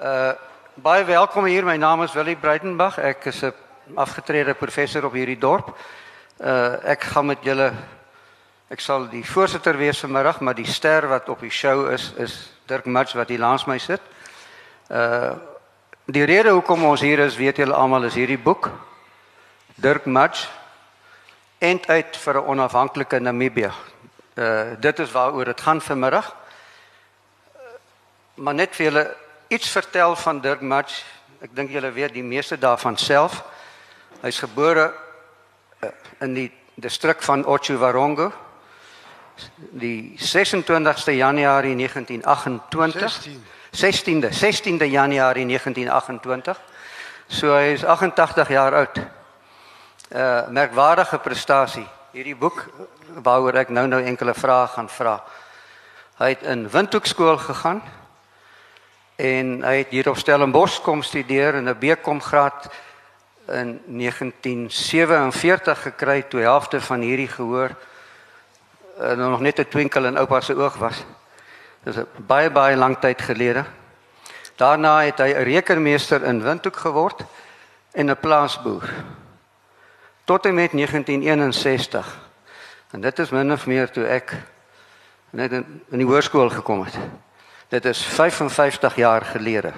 Uh baie welkom hier. My naam is Willie Breitenberg. Ek is 'n afgetrede professor op hierdie dorp. Uh ek gaan met julle ek sal die voorsitter wees vanmiddag, maar die ster wat op die show is is Dirk Mats wat hier langs my sit. Uh die rede hoekom ons hier is, weet julle almal, is hierdie boek. Dirk Mats end uit vir 'n onafhanklike Namibië. Uh dit is waaroor dit gaan vanmiddag. Maar net vir julle iets vertel van Dirk Mats. Ek dink julle weet die meeste daarvan self. Hy's gebore uh, in die distrik van Otjiwarongo die 26ste Januarie 1928 16. 16de 16de Januarie 1928 so hy is 88 jaar oud. 'n uh, merkwaardige prestasie. Hierdie boek waaroor ek nou nou enkele vrae gaan vra. Hy het in Windhoek skool gegaan en hy het hier op Stellenbosch kom studeer in 'n BCom graad in 1947 gekry toe helfte van hierdie gehoor uh, nog net 'n twinkel in oupa se oog was. Dis 'n baie baie lang tyd gelede. Daarna het hy 'n rekenmeester in Windhoek geword en 'n plaasboer. Tot en met 1961. En dit is min of meer toe ek net in die hoërskool gekom het. Dit is 55 jaar gelede.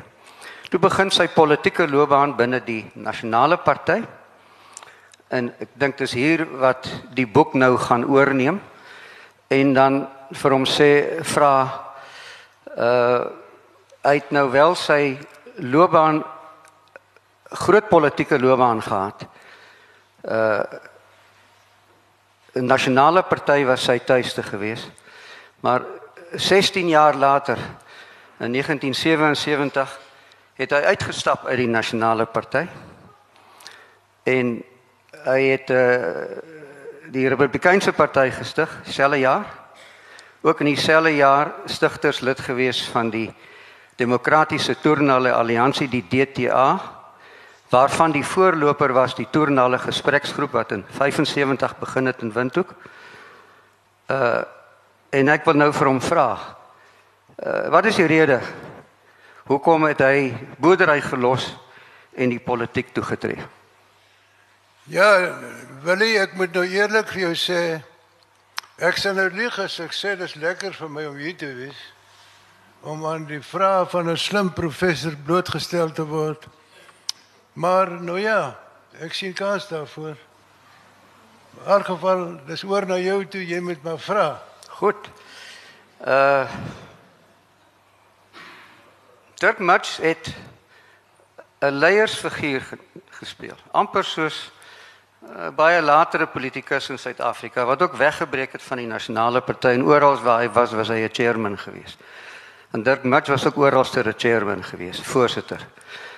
Toe begin sy politieke loopbaan binne die Nasionale Party. En ek dink dis hier wat die boek nou gaan oorneem en dan vir hom sê vra uh uit nou wel sy loopbaan groot politieke loopbaan gehad. Uh 'n nasionale party was sy tuiste gewees. Maar 16 jaar later in 1977 het hy uitgestap uit die nasionale party. En hy het uh die Republikeinse party gestig dieselfde jaar. Ook in dieselfde jaar stigterslid gewees van die Demokratiese Toernale Alliansie die DTA waarvan die voorloper was die Toernale Gespreksgroep wat in 75 begin het in Windhoek. Uh en ek wil nou vir hom vra. Uh wat is die rede hoekom het hy boerdery gelos en die politiek toegetree? Ja, Willie, ek moet nou eerlik vir jou sê ek sê nou lieg as ek sê dit is lekker vir my om hier te wees om aan die vrae van 'n slim professor blootgestel te word. Maar nou ja, ek sien kans daarvoor. In elk geval, dis oor na jou toe, jy moet maar vra. Goed. Uh Dirk Mats het 'n leiersfiguur gespeel, amper soos uh, baie latere politikus in Suid-Afrika wat ook weggebreek het van die nasionale party en oral waar hy was, was hy 'n chairman geweest. En Dirk Mats was ook oral 'n chairman geweest, voorsitter.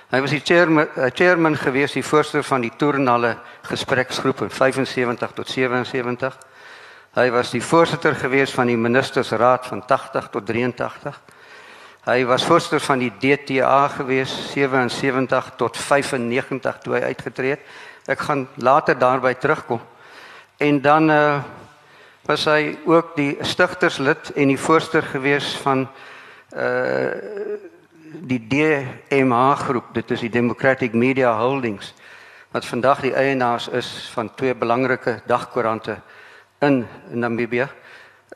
Hy was die chairman, uh, chairman geweest, die voorsitter van die toernale gespreksgroep in 75 tot 77. Hy was die voorsitter geweest van die ministersraad van 80 tot 83. Hy was voorsitter van die DTA geweest 77 tot 95 toe hy uitgetree het. Ek gaan later daarby terugkom. En dan uh was hy ook die stigterslid en die voorsteur gewees van uh die DMH groep. Dit is die Democratic Media Holdings wat vandag die eienaars is van twee belangrike dagkoerante in Namibië.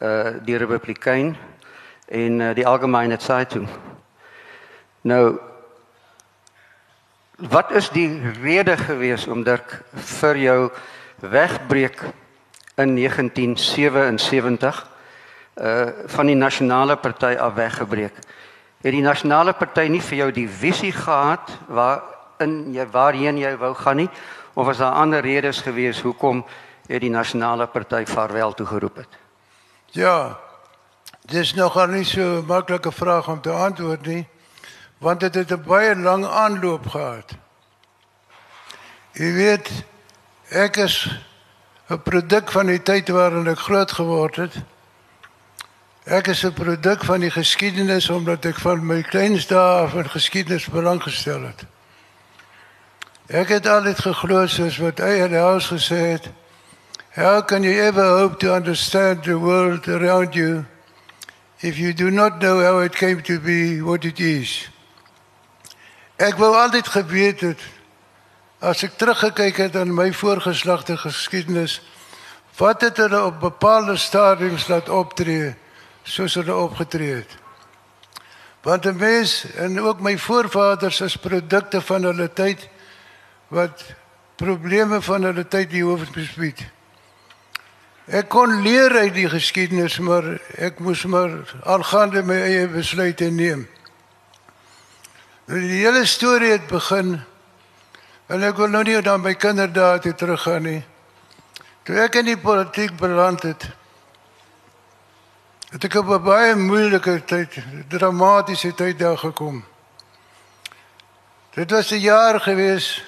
Uh die Republikein en uh, die Algemeine Zeitung. Nou Wat is die rede gewees om Dirk vir jou wegbreek in 1977 uh van die nasionale party af weggebreek? Het die nasionale party nie vir jou die visie gehad waar in jy waarheen jy wou gaan nie of was daar ander redes gewees hoekom jy die nasionale party vaarwel toegeroep het? Ja. Dis nog al nie so 'n maklike vraag om te antwoord nie want het 'n baie lang aanloop gehad. Jy weet, ek is 'n produk van die tyd waarin ek groot geword het. Ek is 'n produk van die geskiedenis omdat ek van my kleinste af in geskiedenis belang gestel het. Ek het altyd soos wat het al gesê het. How can you ever hope to understand the world around you if you do not know how it came to be what it is? Ek wou altyd geweet het as ek teruggekyk het aan my voorgeslagte geskiedenis, wat het hulle op bepaalde stadiums laat optree soos hulle opgetree het. Want 'n mens en ook my voorvaders is produkte van hulle tyd wat probleme van hulle tyd die hoof bespied. Ek kon leer uit die geskiedenis, maar ek moes maar aangaande my eie besluite neem. Nou die hele storie het begin en ek wil nou nie dan my kinderdae toe teruggaan nie. Toe ek in die politiek beland het, het ek op 'n baie moeilike tyd, dramatiese tyd daar gekom. Dit was 'n jaar gewees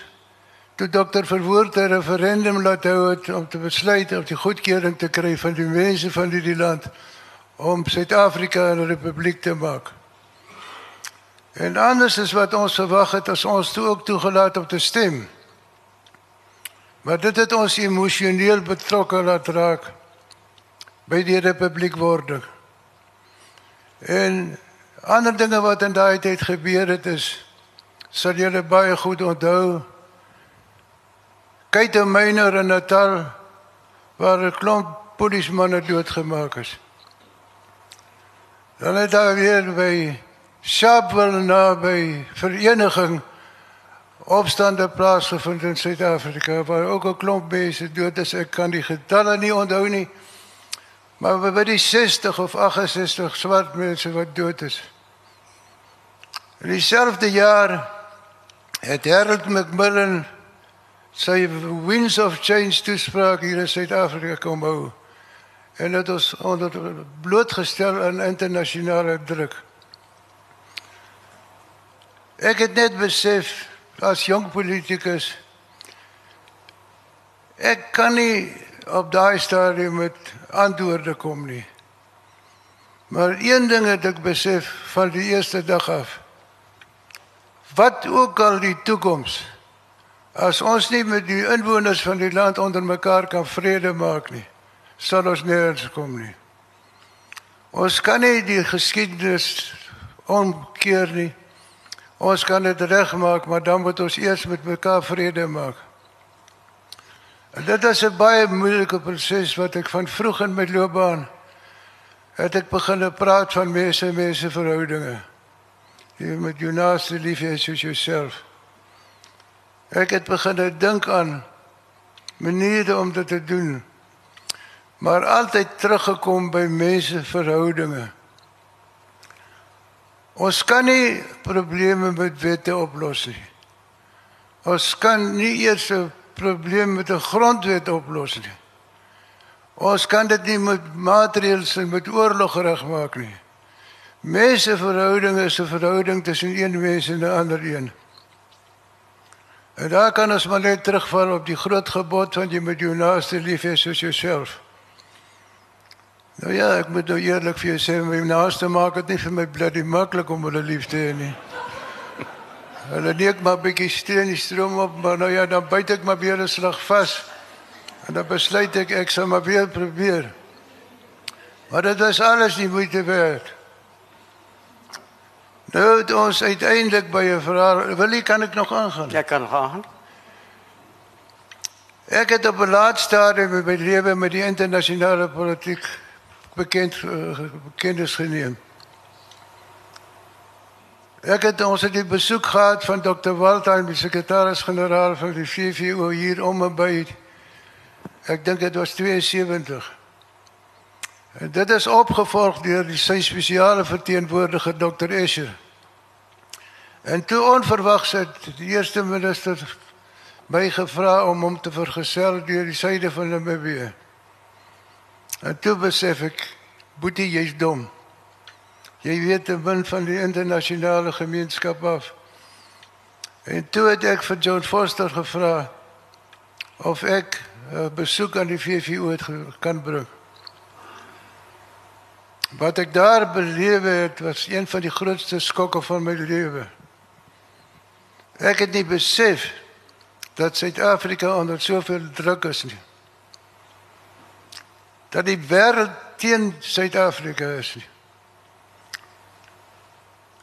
toe dokter Verwoerd 'n referendum laat hou het om te besluit of die goedkeuring te kry van die mense van hierdie land om Suid-Afrika 'n republiek te maak. En anders is wat ons verwag het as ons toe ook toegelaat om te stem. Maar dit het ons emosioneel betrokke laat raak by die republiek wording. En ander dinge wat in daai tyd gebeur het is sal julle baie goed onthou. Dan myner in Natal waar 'n klomp polismanne doodgemaak is. Dan het daar weer by Sharpeville naby vereniging opstande plaasgevind in Suid-Afrika waar ook 'n klomp mense dood is. Ek kan die getalle nie onthou nie. Maar by die 60 of 68 swart mense wat dood is. In dieselfde jaar het Harold Macmillan sy Winds of Change toespraak hier in Suid-Afrika kom hou. En dit is onder blootgestel aan internasionale druk. Ek het net besef as jong politikus ek kan nie op daai stadium met antwoorde kom nie. Maar een ding het ek besef van die eerste dag af. Wat ook al die toekoms as ons nie met die inwoners van die land onder mekaar kan vrede maak nie, sal ons nêrens kom nie. Ons kan nie die geskiedenis omkeer nie. Ons kan dit regmaak, maar dan moet ons eers met mekaar vrede maak. En dit is 'n baie moeilike proses wat ek van vroeg in my loopbaan het ek begin praat van mense en mense verhoudinge. Jy moet jou naaste lief hê soos jouself. Ek het begin dink aan maniere om dit te doen. Maar altyd teruggekom by mense verhoudinge. Ons kan nie probleme met wette oplos nie. Ons kan nie eers 'n probleem met 'n grondwet oplos nie. Ons kan dit nie met maatreëls en met oorlog regmaak nie. Menseverhoudinge is 'n verhouding tussen een mens en 'n ander een. En daar kan ons maar net terugval op die groot gebod van jy moet jou naaste lief hê soos jouself. Nou ja, ek moet nou eerlik vir jou sê, my naaste maak dit nie vir my bloody maklik om hulle lief te hê nie. Hulle neek maar 'n bietjie steen die stroom op, maar nou ja, dan byt ek maar weer 'n slag vas. En dan besluit ek ek sal maar weer probeer. Maar dit is alles nie moeite werd. Nou het ons uiteindelik by 'n verhaal, wil jy kan ek nog aangaan? Jy kan nog aan. Ek het op 'n laat stadium in my lewe met die internasionale politiek bekend uh, kennis geneem. Ek het ons het die besoek gehad van Dr. Walter, die sekretaris-generaal van die VVO hier om en by. Ek dink dit was 72. En dit is opgevolg deur die sy spesiale verteenwoordiger Dr. Escher. En toe onverwags het die eerste minister my gevra om hom te vergesel deur die suide van Namibië. En toe besef ek, boetie, jy's dom. Jy weet te min van die internasionale gemeenskap af. En toe het ek vir John Foster gevra of ek 'n besoek aan die VVO het kan bring. Wat ek daar beleef het was een van die grootste skokke van my lewe. Ek het nie besef dat Suid-Afrika onder soveel druk is nie. Dat die wêreld teen Suid-Afrika is. Nie.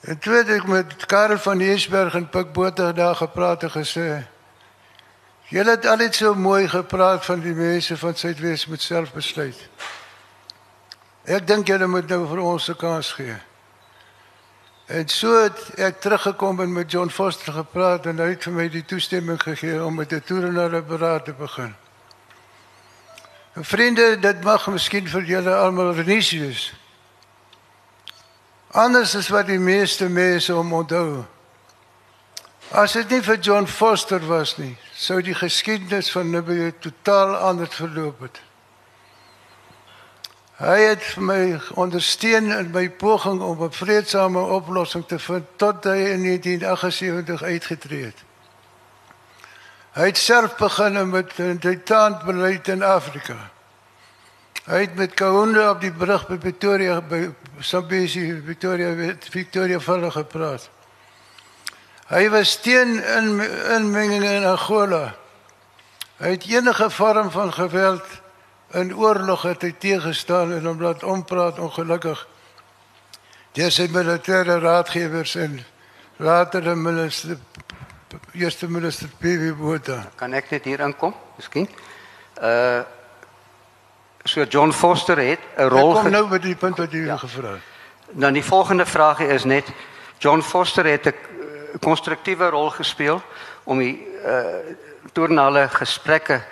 En toe het ek met Karel van Heesberg en Pik Botha daar gepraat en gesê Julle het al net so mooi gepraat van die mense van Suidwes met self besluit. Ek dink julle moet nou vir ons 'n kans gee. En so het ek teruggekom en met John Foster gepraat en hy het vir my die toestemming gegee om met 'n toernale beraad te begin. En vriende, dit mag miskien vir julle almal renies wees. Anders is wat die meeste mense om onthou. As dit nie vir John Foster was nie, sou die geskiedenis van Namibië totaal anders verloop het. Hy het my ondersteun in my poging om 'n vredesame oplossing te vind tot hy in 1978 uitgetree het. Hy het self begin met 'n tentaanbeleid in Afrika. Hy het met Kaunda op die brug by Pretoria by Sambesi Victoria Victoria Falls gepraat. Hy was teen in inmenging in Angola. Hy het enige vorm van geweld in oorlog het hy teëgestaan en hom laat ompraat ongelukkig. Deur sy militêre raadgewers en later die minister eerste minister PV Botha. Kan ek net hier inkom? Miskien. Uh so John Foster het 'n rol Ek kom nou by die punt wat jy ja. gevra het. Dan die volgende vraag is net John Foster het 'n konstruktiewe rol gespeel om die uh toernale gesprekke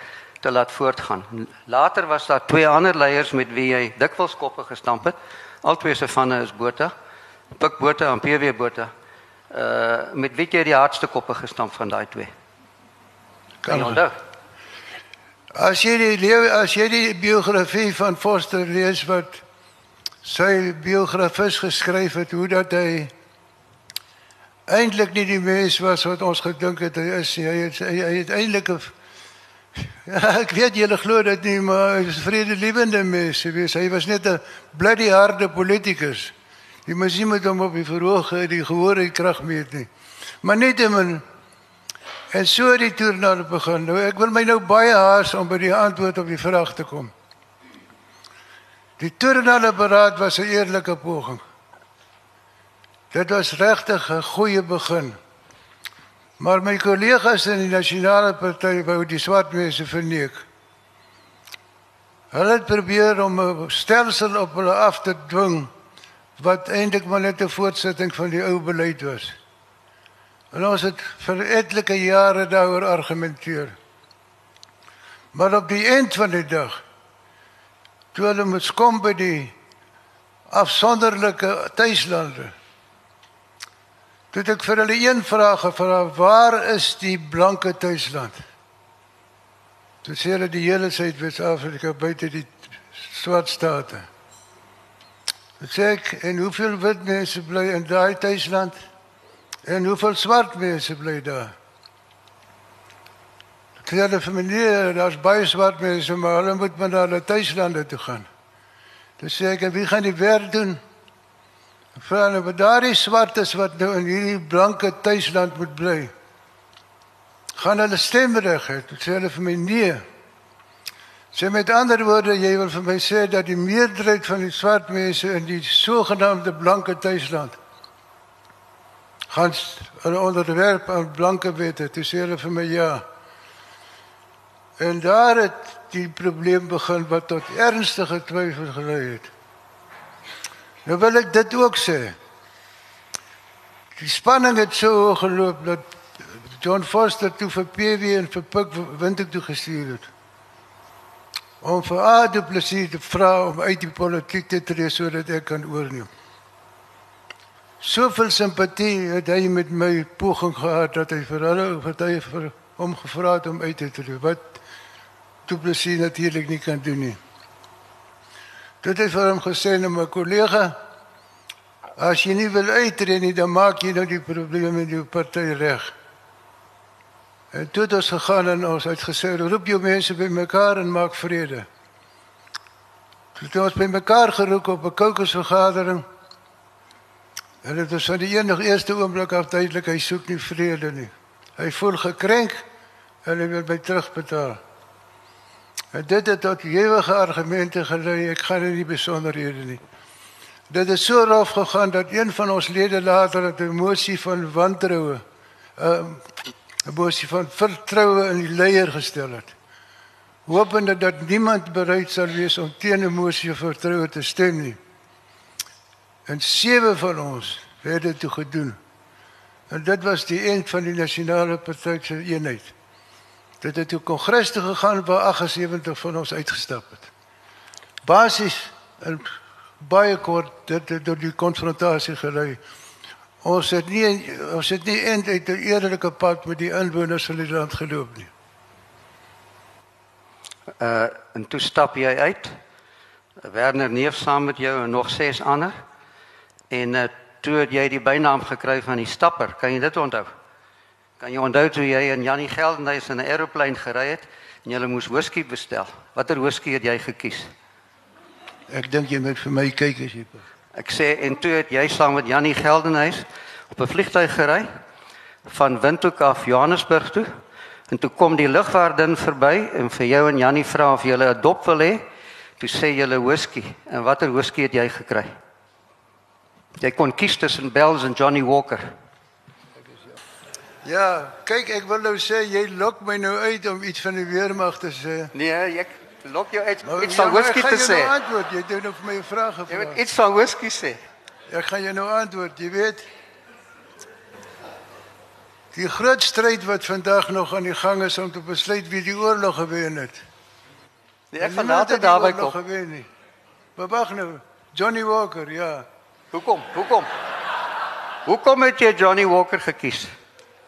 te laat voortgaan. Later was daar twee ander leiers met wie hy dikwels koppe gestamp het. Albei se vanne is Botha, Pik Botha en PW Botha. Uh met wie jy die hardste koppe gestamp van daai twee? Kan jy onthou? As jy die lewe as jy die biografie van Foster lees wat sy biografis geskryf het hoe dat hy eintlik nie die mens was wat ons gedink het hy is nie. Hy het hy, hy het eintlik Ja, ek weet julle glo dit nie, maar hy is vredelewende mens. Was hy was net 'n bloody harde politikus. Die mens moet hom op die verhoog die gehoor en krag meet nie. Maar net om en so die toer na begin. Nou ek wil my nou baie haas om by die antwoord op die vraag te kom. Die toer na beraad was 'n eerlike poging. Dit was regtig 'n goeie begin. Maar my kollegas in die nasionale party wou die swart mense verneek. Hulle het probeer om 'n stelsel op hulle af te dwing wat eintlik maar net 'n voortsetting van die ou beleid was. En ons het vir etlike jare daaroor argumenteer. Maar op die eind van die dag toe hulle moet kom by die afsonderlike tuislande Toe ek vir hulle een vraag gevra, waar is die blanke tuisland? Toe sê hulle die hele Suid-Afrika buite die swart state. Ek sê ek, en hoeveel wit mense bly in daai tuisland? En hoeveel swart mense bly daar? Ek sê hulle vir my nee, daar's baie swart mense, maar hulle moet maar na hulle tuislande toe gaan. Toe sê ek, wie gaan die werk doen? Nou wat daardie swartes wat nou in hierdie blanke tuisland moet bly. Gaan hulle stemreg hê? Sê hulle vir my nee. Sê met ander woorde, jy wil vir my sê dat die meerderheid van die swart mense in die sogenaamde blanke tuisland gaan hulle onderwerp aan blanke wette. Toe sê hulle vir my ja. En daar het die probleem begin wat tot ernstige twyfel gelei het. Nou wil ek dit ook sê. Die spanning het so geloop dat John Foster toe vir PW en vir Pik Winter toe gestuur het. Om vir Ade Plessis te vra om uit die politiek te tree sodat ek kan oorneem. Soveel simpatie het hy met my poging gehad dat hy vir hulle wat hy vir hom gevra het om uit te tree. Wat Du Plessis natuurlik nie kan doen nie. Dit het vir hom gesê na my kollega as jy nie wil uitreën nie dan maak jy nou die probleme in jou party reg. En toe het ons gegaan en ons het gesê roep jou mense bymekaar en maak vrede. Toe het ons bymekaar geroep op 'n kokosvergadering. En dit was van die enige eerste oomblik af duidelik hy soek nie vrede nie. Hy voel gekrenk en hy wil by terugbetaal. En dit het tot ewige argumente gelei. Ek gaan nie besonderhede nie. Dit is so rof gegaan dat een van ons lede later 'n mosie van wantroue, uh, 'n mosie van vertroue in die leier gestel het. Hopende dat niemand bereid sal wees om teen 'n mosie van vertroue te stem nie. En sewe van ons het dit toe gedoen. En dit was die eind van die nasionale party se eenheid. Dit het toe kongres toe gegaan waar 78 van ons uitgestap het. Basies in baie kort dit het tot die konfrontasie gelei. Ons het nie ons het nie eind uit 'n eerlike pad met die inwoners van die land geloop nie. Uh en toe stap jy uit. Werner Neef saam met jou en nog ses ander. En uh toe het jy die bynaam gekry van die stapper. Kan jy dit onthou? Kan jy onthou toe jy in Janie Geldenhuys in 'n aeroplein gery het en jy moes whisky bestel? Watter whisky het jy gekies? Ek dink jy moet vir my kyk as jy. Ek sê en toe het jy saam met Janie Geldenhuys op 'n vliegtuig gery van Windhoek af Johannesburg toe. En toe kom die lugwaardin verby en vir jou en Janie vra of jy 'n dop wil hê. Toe sê jy 'n whisky. En watter whisky het jy gekry? Jy kon kies tussen Bells en Johnny Walker. Ja, kyk ek wil nou sê jy lok my nou uit om iets van die weermag te sê. Nee, ek lok jou uit Maar iets ja, van whisky te sê. Nou antwoord. Jy doen nou vir my 'n vraag Jy gevra. moet iets van whisky sê. Ek gaan jou nou antwoord. Jy weet Die groot stryd wat vandag nog aan die gang is om te besluit wie die oorlog gewen het. Nee, ek gaan later daarby kom. gewen nie. Maar wag nou. Johnny Walker, ja. Hoekom? Hoekom? Hoekom het jy Johnny Walker gekies?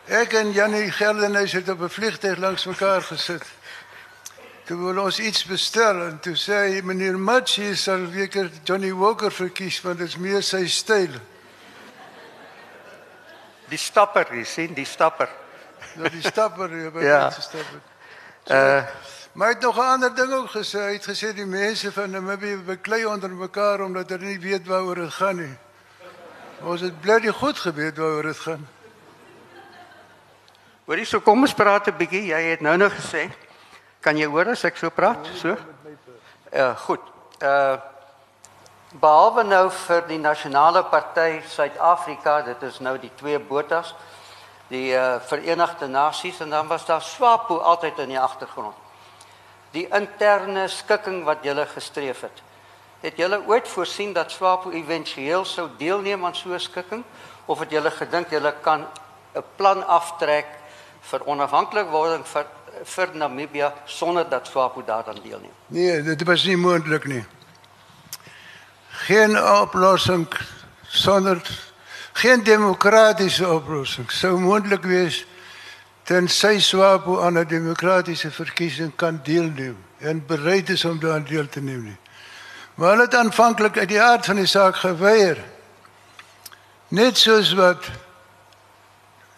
Ek en Jannie Geldenhuys het op 'n vliegtuig langs mekaar gesit. Toe wil ons iets bestel en toe sê hy meneer Matchie sal weker Johnny Walker verkies want dit is meer sy styl. Die stapper, jy sien, die stapper. Dat die stapper hier by Ja. ja. gestap het. Uh Maar hy het nog 'n ander ding ook gesê. Hy het gesê die mense van Namibië beklei onder mekaar omdat hulle nie weet waaroor dit gaan nie. Ons het bly die goed geweet waaroor dit gaan. Hoorie, so kom ons praat 'n bietjie. Jy het nou nou gesê, kan jy hoor as ek so praat? So? Uh goed. Uh behalwe nou vir die nasionale party Suid-Afrika, dit is nou die twee botas, die uh Verenigde Nasies en dan was daar SWAPO altyd in die agtergrond. Die interne skikking wat julle gestreef het. Het julle ooit voorsien dat SWAPO éventueel sou deelneem aan so 'n skikking of het julle gedink julle kan 'n plan aftrek vir onafhanklikwording vir vir Namibië sonder dat SWAPO daaraan deelneem? Nee, dit was nie moontlik nie. Geen oplossing sonder geen demokratiese oplossing sou moontlik wees tensy SWAPO aan 'n demokratiese verkiesing kan deelneem en bereid is om daaraan deel te neem nie. Maar hulle het aanvanklik uit die aard van die saak geweier. Net soos wat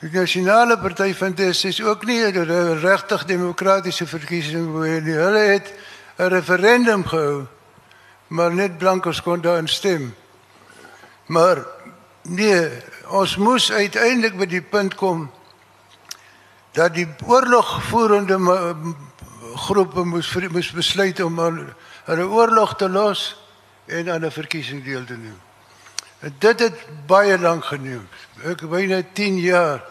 die nasionale party van DSS ook nie 'n regtig demokratiese verkiesing hê nie. Hulle het 'n referendum gehou, maar net blankers kon daarin stem. Maar nee, ons moes uiteindelik by die punt kom dat die oorlogvoerende groepe moes moes besluit om hulle oorlog te los en aan 'n verkiesing deel te neem. Dit het baie lank geneem. Ek byna 10 jaar.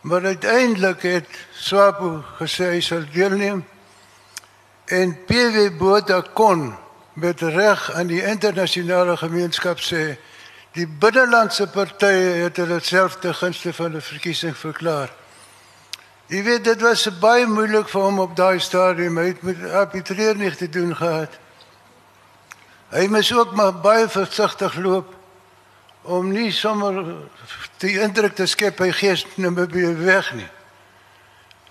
Maar uiteindelik het SWAPO gesê hy sal deelneem en PW Botha kon met reg aan die internasionale gemeenskap sê die binnelandse partye het hulle self te gunste van 'n verkiesing verklaar. Jy weet dit was baie moeilik vir hom op daai stadium hy het met arbitreer nie te doen gehad. Hy moes ook maar baie versigtig loop om nie sommer die indruk te skep hy gees Namibië weg nie.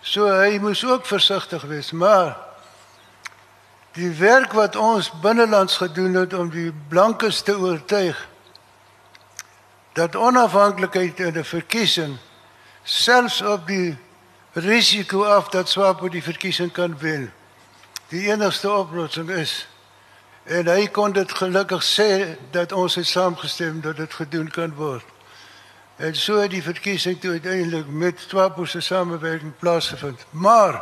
So hy moes ook versigtig wees, maar die werk wat ons binnelands gedoen het om die blankes te oortuig dat onafhanklikheid in 'n verkiesing selfs op die risiko af dat SWAPO die verkiesing kan wen. Die enigste oplossing is en hy kon dit gelukkig sê dat ons het saamgestem dat dit gedoen kan word. En so het die verkiesing toe uiteindelik met SWAPO se samewerking plaasgevind. Maar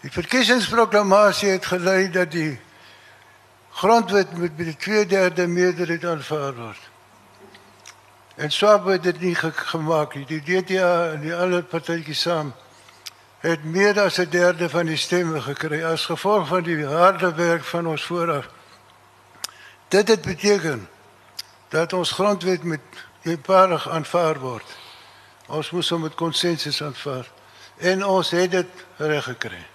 die verkiesingsproklamasie het gelei dat die grondwet met die 2/3 meerderheid aanvaar word. En Swab het dit nie ge gemaak nie. Die DTA en die ander partytjies saam het meer as 'n derde van die stemme gekry as gevolg van die harde werk van ons vooraf. Dit het beteken dat ons grondwet met eenparig aanvaar word. Ons moes hom met konsensus aanvaar en ons het dit reg gekry.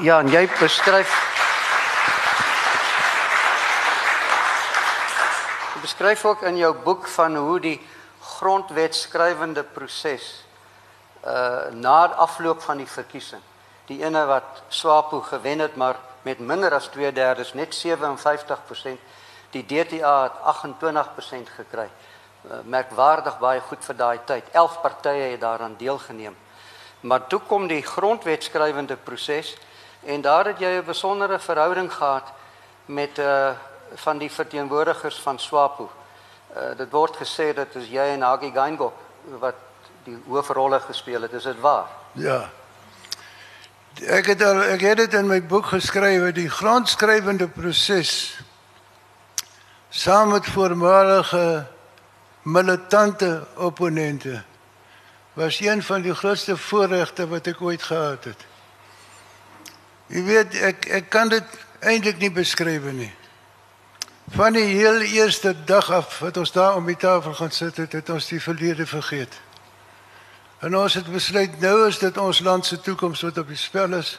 Ja, en jy beskryf beskryf ook in jou boek van hoe die grondwetskrywende proses uh na afloop van die verkiesing. Die ene wat Swapo gewen het maar met minder as 2/3 net 57%, die DTA het 28% gekry. Uh, merkwaardig baie goed vir daai tyd. 11 partye het daaraan deelgeneem. Maar toe kom die grondwetskrywende proses en daar het jy 'n besondere verhouding gehad met uh van die verteenwoordigers van SWAPO. Uh dit word gesê dat is jy en Hagi Geingob wat die hoofrolle gespeel het. Is dit waar? Ja. Ek het al ek het dit in my boek geskryf die grondskrywende proses saam met voormalige militante opponente was een van die grootste voorregte wat ek ooit gehad het. Jy weet ek ek kan dit eintlik nie beskryf nie. Van die heel eerste dag af wat ons daar om die tafel gaan sit het, het ons die verlede vergeet. En ons het besluit nou is dit ons land se toekoms wat op die spel is.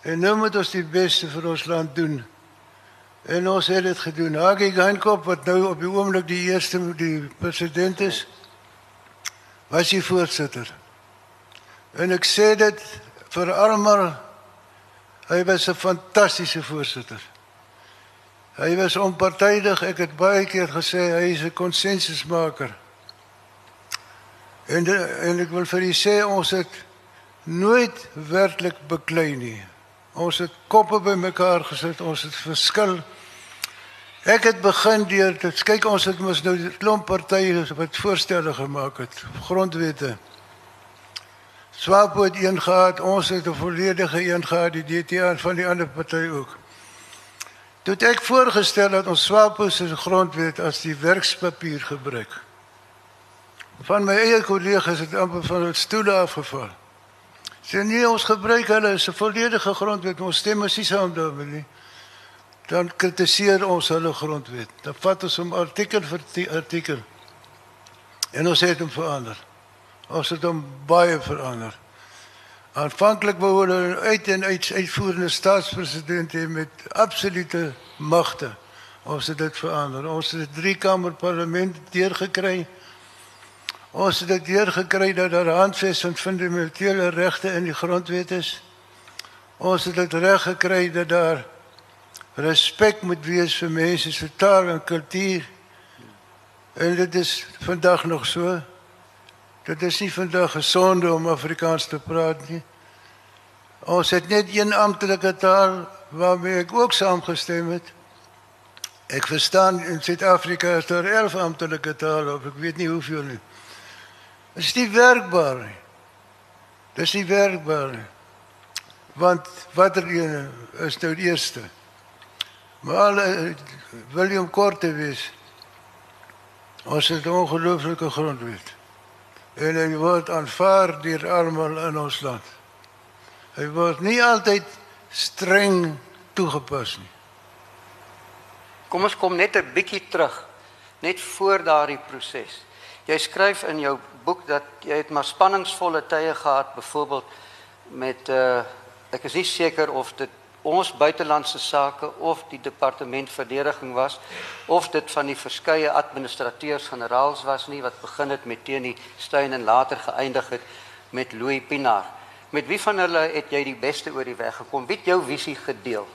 En nou moet ons die beste vir ons land doen. En ons het dit gedoen. Hagi Geinkop wat nou op die oomblik die eerste die president is, was hy voorsitter. En ek sê dit vir almal hy was 'n fantastiese voorsitter. Hy was onpartydig. Ek het baie keer gesê hy is 'n konsensusmaker. En en ek wil vir u sê ons het nooit werklik beklei nie. Ons het koppe bymekaar gesit, ons het verskil. Ek het begin deur dit kyk ons het mos nou 'n klomp partye wat voorstelle gemaak het, grondwette. Swapo het een gehad, ons het 'n volledige een gehad, die DTA van die ander party ook. Toe het ek voorgestel dat ons Swapo se grondwet as die werkspapier gebruik. Van my eie kollegas het amper van hulle stoele afgeval. Sê nee, ons gebruik hulle as 'n volledige grondwet, ons stem is nie saam daarmee nie. Dan kritiseer ons hulle grondwet. Dan vat ons hom artikel vir artikel. En ons het hom verander. Ons het hom baie verander. Aanvanklik wou hulle uit en uit uitvoerende staatspresident hê met absolute magte. Ons het dit verander. Ons het 'n drie kamer parlement deurgekry. Ons het dit deurgekry dat daar handves van fundamentele regte in die grondwet is. Ons het dit reg gekry dat daar respek moet wees vir mense se taal en kultuur. En dit is vandag nog so. Dit is nie vandag gesonde om Afrikaans te praat nie. Ons het net een amptelike taal waarmee ek ook saamgestem het. Ek verstaan in Suid-Afrika is daar 11 amptelike tale of ek weet nie hoeveel nie. Is nie werkbaar nie. Dit is nie werkbaar nie. Want watter een is nou die eerste? Maar William Korte wees. Ons het 'n ongelooflike grondwet en hy word aanvaar deur almal in ons land. Hy word nie altyd streng toegepas nie. Kom ons kom net 'n bietjie terug net voor daardie proses. Jy skryf in jou boek dat jy het maar spanningsvolle tye gehad byvoorbeeld met uh ek is nie seker of dit ons buitelandse sake of die departement verdediging was of dit van die verskeie administrateurs-generaals was nie wat begin het met teen die Steyn en later geëindig het met Louis Pinaar. Met wie van hulle het jy die beste oor die weg gekom? Wie het jou visie gedeel?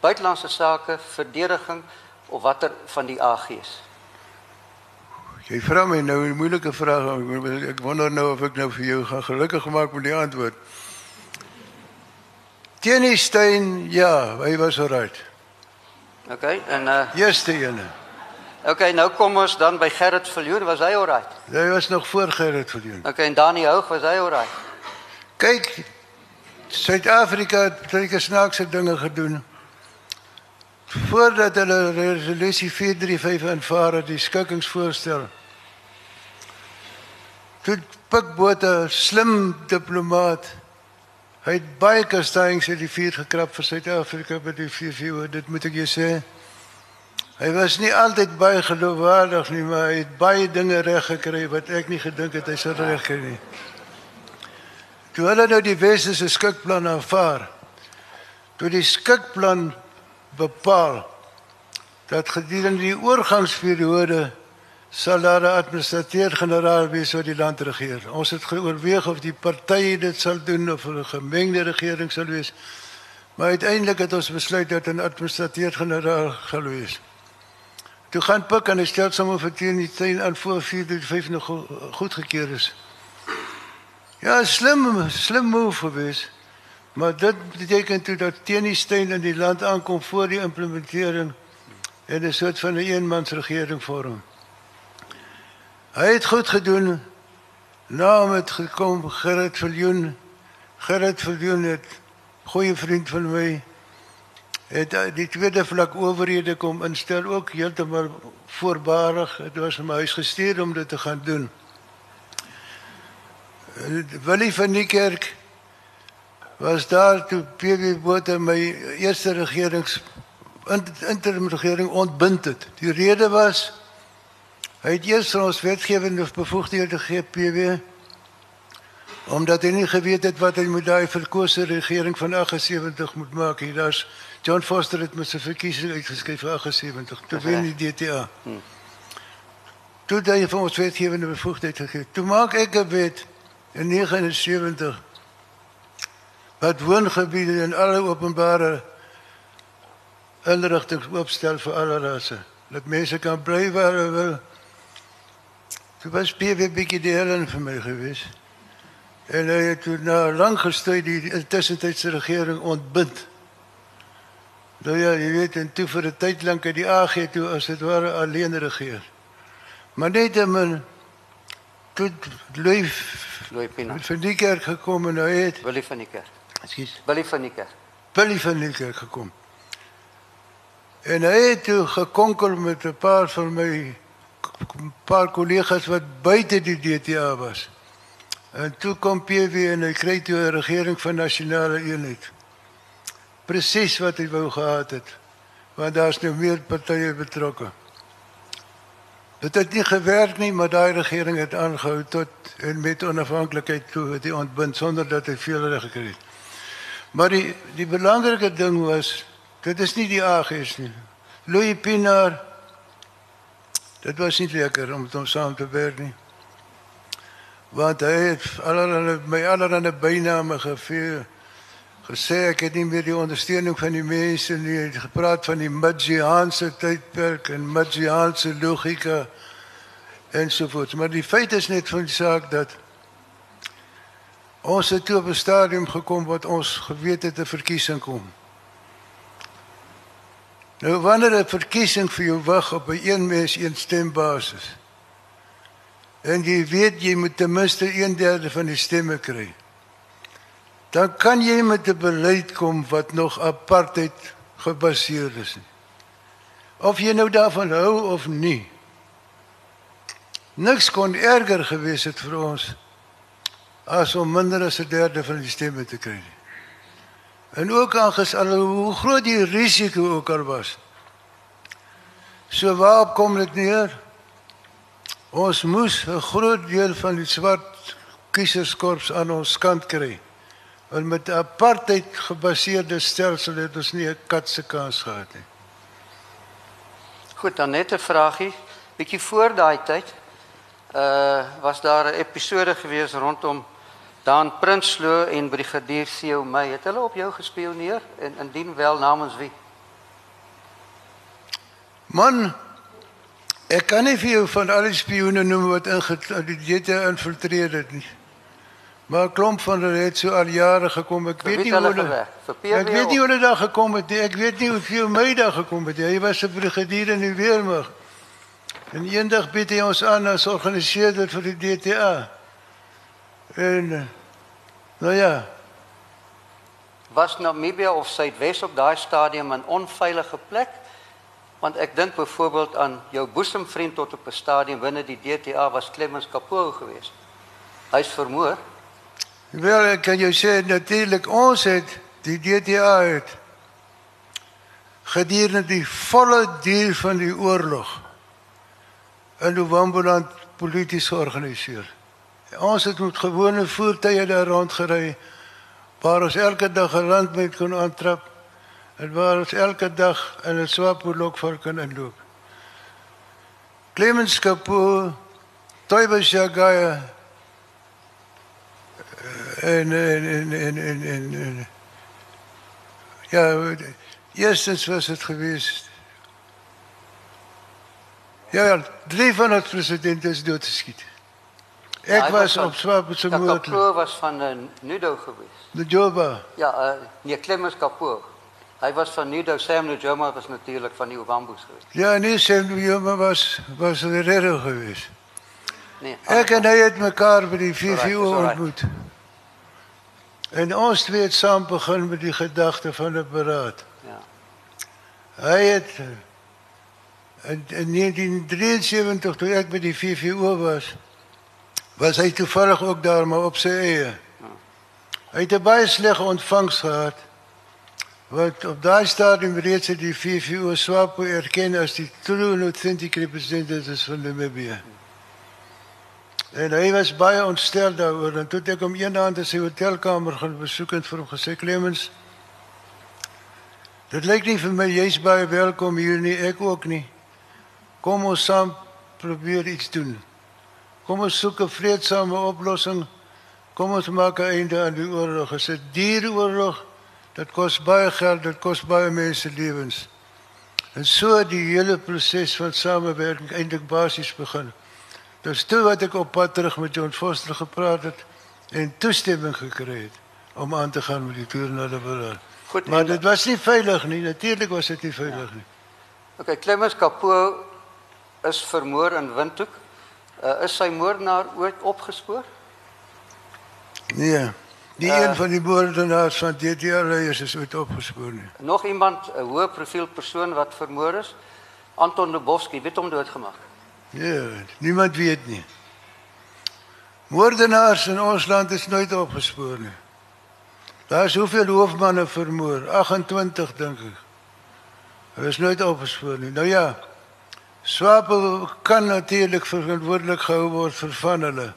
Buitelandse sake, verdediging of watter van die AG's? Jy vra my nou 'n moeilike vraag. Ek wonder nou of ek nou vir jou gaan gelukkig maak met die antwoord. Jenny Stein, ja, hy was alright. OK, en uh Eerste ene. OK, nou kom ons dan by Gerrit Viljoen, was hy alright? Hy was nog voor Gerrit Viljoen. OK, en Dani Houg, was hy alright? Kyk, Suid-Afrika het baie snaakse dinge gedoen. Voordat hulle resolusie 435 aanvaar het, die skikkingsvoorstel. Toe Pik Botha, slim diplomaat, hy het baie kastings uit die vuur gekrap vir Suid-Afrika by die VVO, dit moet ek jou sê. Hy was nie altyd baie geloofwaardig nie, maar hy het baie dinge reg gekry wat ek nie gedink het hy sou reg kry nie. Toe hulle nou die Westerse skikplan aanvaar, toe die skikplan bepaal dat gedurende die oorgangsperiode sal daar 'n administrateur-generaal wees wat die land regeer. Ons het geoorweeg of die partye dit sal doen of 'n gemengde regering sal wees. Maar uiteindelik het ons besluit dat 'n administrateur-generaal sal wees. Toe gaan Pik en hy stel sommer vir teen die tuin aan voor 435 nog goedgekeur is. Ja, slim, slim move geweest. Maar dit beteken toe dat teen die steun in die land aankom voor die implementering en 'n soort van 'n eenmansregering vorm. Hy het goed gedoen. Nou het gekom Gerrit Viljoen. Gerrit Viljoen het goeie vriend van my. Het die tweede vlak owerhede kom instel ook heeltemal voorbarig. Dit was my huis gestuur om dit te gaan doen. Willie van die kerk was daar toe PW Botha my eerste regerings interim regering ontbind het. Die rede was hy het eers ons wetgewende bevoegdhede gegee PW omdat hy nie geweet het wat hy met daai verkose regering van 78 moet maak. Hier daar's John Foster het met sy verkiesing uitgeskryf vir 78. Toe wen die DTA. Hmm. Toe daai van ons wetgewende bevoegdhede gegee. Toe maak ek 'n wet in 79 wat woongebiede en alle openbare inrigtinge oopstel vir alle rasse. Dat mense kan bly waar hulle wil. Dit was baie bietjie die helen vir my gewees. En hy het toe na lank gestuur die tussentydse regering ontbind. Nou ja, jy weet en toe vir 'n tyd lank het die AG toe as dit ware alleen regeer. Maar net om toe leef Louis Pina. Van die kerk gekom en hy het Willie van die kerk. Ekskuus. Willie van die kerk. Willie van die kerk gekom. En hy het toe gekonkel met 'n paar van my paar kollegas wat buite die DTA was. En toe kom PW en hy kry toe 'n regering van nasionale eenheid. Presies wat hy wou gehad het. Want daar's nou meer partye betrokke. Dit het nie gewerk nie, maar daai regering het aangehou tot en met onafhanklikheid toe het hy ontbind sonder dat hy veel reg gekry het. Maar die die belangrike ding was dit is nie die AGS nie. Louis Pinaar dit was nie lekker om met hom saam te werk nie. Want hy het allerlei my allerlei byname gegee gesê ek het nie meer die ondersteuning van die mense nie het gepraat van die Midjiaanse tydperk en Midjiaanse logika ensovoorts maar die feit is net van die saak dat ons het toe op 'n stadium gekom wat ons geweet het 'n verkiesing kom nou wanneer 'n verkiesing vir jou wag op 'n een mens een stem basis en jy weet jy moet ten minste 1/3 van die stemme kry dan kan jy met 'n beleid kom wat nog apartheid gebaseer is. Of jy nou daarvan hou of nie. Niks kon erger gewees het vir ons as om minder as 'n derde van die stemme te kry. En ook aangesal hoe groot die risiko ook al was. So waar kom dit neer? Ons moes 'n groot deel van die swart kieserskorps aan ons kant kry. En met 'n apartheid gebaseerde stelsel het ons nie 'n kat se kans gehad nie. Goed, dan net 'n vragie. Bietjie voor daai tyd, uh was daar 'n episode gewees rondom Dan Prinsloo en Brigadier Theo May. Het hulle op jou gespioneer en indien wel namens wie? Man, ek kan nie vir jou van al die spioene noem wat in die DT infiltreer het nie. Maar 'n klomp van hulle het so al jare gekom. Ek weet nie hoe hulle Ek weet nie hoe hulle daar gekom het nie. Ek weet nie hoe veel my daar gekom het nie. Hy was 'n brigadier in die weermag. En eendag bied hy ons aan as organiseerder vir die DTA. En nou ja. Was Namibië of Suidwes op daai stadium 'n onveilige plek? Want ek dink byvoorbeeld aan jou boesemvriend tot op 'n stadium binne die DTA was Clemens Kapoor geweest. Hy's vermoor. Wel, ek kan jou sê natuurlik ons het die DTA het gedurende die volle duur van die oorlog in Novemberland polities georganiseer. Ons het met gewone voertuie daar rondgery waar ons elke dag 'n landmeet kon aantrap en waar ons elke dag in 'n swaapboerlok vir kan inloop. Clemens Kapoor, Toybe Shagaya en en en en en, en, ja, eerstens was dit geweest Ja, ja, drie van ons presidente is doodgeskiet. Ek Ja, hy was op Swapo se moord. Kapoor was van uh, Nudo geweest. Die Joba. Ja, uh, nee Clemens Kapoor. Hy was van Nudo, Sam Nujoma was natuurlik van die Ovambos geweest. Ja, nee, Sam Joba was was redder geweest. Nee. Ek en hy het mekaar by die VVO ontmoet. En ons twee het saam begin met die gedagte van 'n beraad. Ja. Hy het in, in 1973 toe ek by die VVO was, was hy toevallig ook daar maar op sy eie. Hy het 'n baie slegte ontvangs gehad. Wat op daai stadium reeds het die VVO SWAPO erken as die true and authentic representatives van Namibië. En hy was baie ontstel daaroor en toe het ek hom eendag in sy hotelkamer gaan besoek en vir hom gesê Clemens Dit lyk nie vir my jy's baie welkom hier nie, ek ook nie. Kom ons saam probeer iets doen. Kom ons soek 'n vredesame oplossing. Kom ons maak 'n einde aan die oorlog. Dit is 'n duur oorlog. Dit kos baie geld, dit kos baie mense lewens. En so die hele proses van samewerking eintlik basies begin. Dis toe wat ek op pad terug met John Foster gepraat het en toestemming gekry het om aan te gaan met die toer na die Berlin. Goed, Maar dit was nie veilig nie. Natuurlik was dit nie veilig nie. Okay, Clemens Kapoor is vermoor in Windhoek. Uh, is sy moordenaar ooit opgespoor? Nee. Die Eh. een van die moordenaars van DDR leiers is ooit opgespoor nie. Nog iemand 'n hoë profiel persoon wat vermoor is? Anton Lubowski, weet hom doodgemaak. Nee, niemand weet nie. Moordenaars in ons land is nooit opgespoor nie. Daar is hoeveel hoofmanne vermoor? 28 dink ek. Hulle is nooit opgespoor nie. Nou ja. Swapo kan natuurlik verantwoordelik gehou word vir van hulle.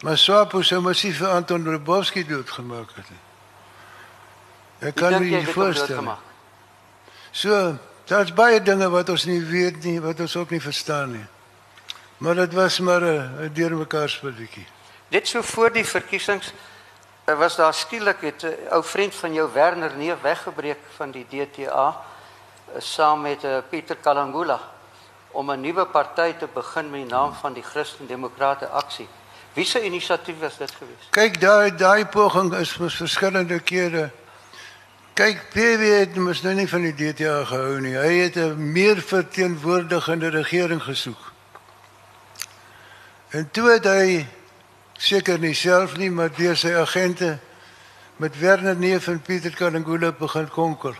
Maar Swapo sou massief vir Anton Lubowski doodgemaak het. Ek kan jy nie voorstel. So, daar's baie dinge wat ons nie weet nie, wat ons ook nie verstaan nie. Maar dit was maar 'n 'n deurmekaar spelletjie. Dit so voor die verkiesings uh, was daar skielik het 'n ou vriend van jou Werner Neef weggebreek van die DTA saam met uh, Pieter Kalangula om 'n nuwe party te begin met die naam van die Christen Demokrate Aksie. Wie se inisiatief was dit geweest? Kyk, daai daai poging is mos verskillende kere. Kyk, PW het mos nou nie van die DTA gehou nie. Hy het 'n meer verteenwoordigende regering gesoek. En toe het hy seker nie self nie, maar deur sy agente met Werner Neef en Pieter Kalangula begin konkel.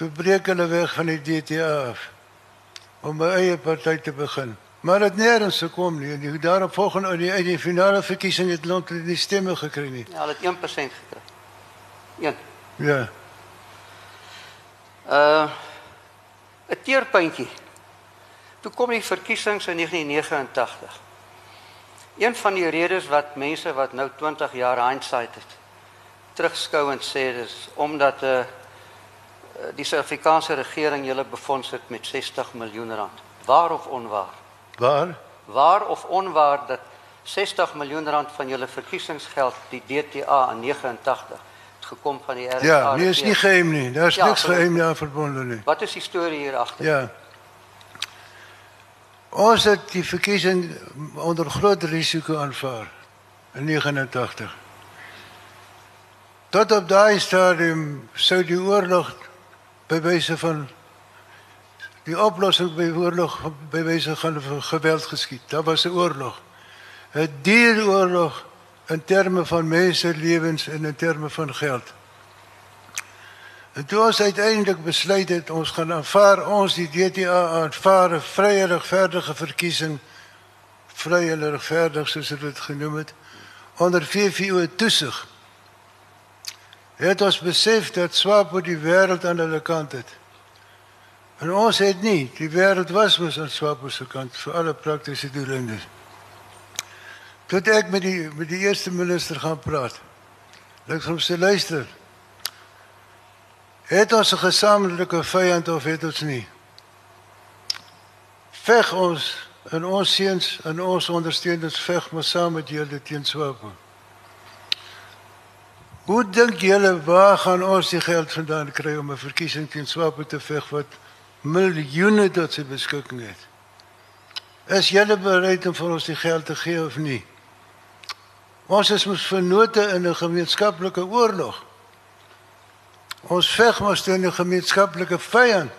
Toe breek hulle weg van die DTA af om 'n eie party te begin. Maar dit nêrens gekom nie. En die daarop volgende in die, in die finale verkiesing het hulle nie stemme gekry nie. Ja, hulle het 1% gekry. 1. Ja. Uh 'n teerpuntjie. Toe kom die verkiesings in 1989. Een van die redes wat mense wat nou 20 jaar hindsight het, terugskou en sê dis omdat 'n uh, die Suid-Afrikaanse regering julle befonds het met 60 miljoen rand. Waar of onwaar? Waar? Waar of onwaar dat 60 miljoen rand van julle verkiesingsgeld die DTA in 89 het gekom van die RSA. Ja, nee, is nie geheim nie. Daar's Ja, niks geheim daaraan verbonden nie. Wat is die storie hier agter? Ja. Ons het die verkiesing onder groot risiko aanvaar in 89. Tot op daai stadium sou die oorlog by wyse van die oplossing by oorlog by wyse van geweld geskied. Daar was 'n oorlog. 'n Dier oorlog in terme van mense lewens en in terme van geld. En toe ons uiteindelik besluit het ons gaan aanvaar ons die DTA aanvaar 'n vrye regverdige verkiesing vrye regverdig soos dit genoem het onder VVO toesig. Het ons besef dat Swapo die wêreld aan hulle kant het. En ons het nie, die wêreld was mos aan Swapo se kant vir alle praktiese doeleindes. Toe ek met die met die eerste minister gaan praat. Ek hom sê luister. Het ons 'n gesamentlike vyand of het ons nie? Veg ons en ons seuns en ons ondersteuners veg maar saam met julle teen Swapo. Hoe dink julle waar gaan ons die geld vandaan kry om 'n verkiesing teen Swapo te veg wat miljoene tot sy beskikking het? Is julle bereid om vir ons die geld te gee of nie? Ons is mos vennote in 'n gemeenskaplike oorlog. Ons veg mos teen 'n gemeenskaplike vyand.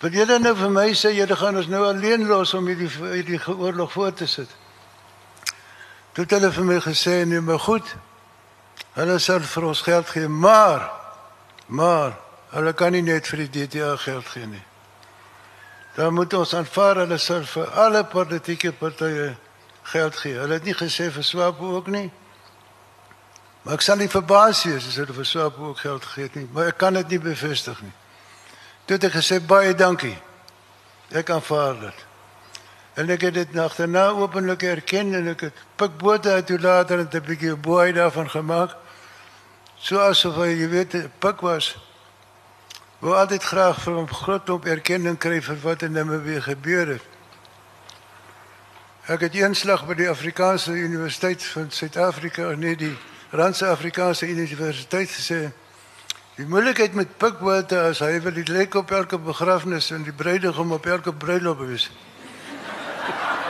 Wil julle nou vir my sê julle gaan ons nou alleen los om hierdie hierdie oorlog voort te sit? Toe het hulle vir my gesê nee, maar goed. Hulle sal vir ons geld gee, maar maar hulle kan nie net vir die DTA geld gee nie. Dan moet ons aanvaar hulle sal vir alle politieke partye geld gee. Hulle het nie gesê vir Swapo ook nie. Maar ek sal nie verbaas wees as hulle vir Swapo ook geld gee nie, maar ek kan dit nie bevestig nie. Toe het ek gesê baie dankie. Ek aanvaar dit. En ek het dit nagterna openlik erken en ek het pikbote uit toe later en 'n bietjie boei daarvan gemaak. So asof jy weet pik was. Wou altyd graag vir 'n groot op erkenning kry vir wat in Namibië gebeur het. Ek het eenslag by die Afrikaanse Universiteit van Suid-Afrika, nee die Randse Afrikaanse Universiteit gesê. Die moeilikheid met pikbote as hy wil die lek op elke begrafnis en die bruidegom op elke bruiloop wees.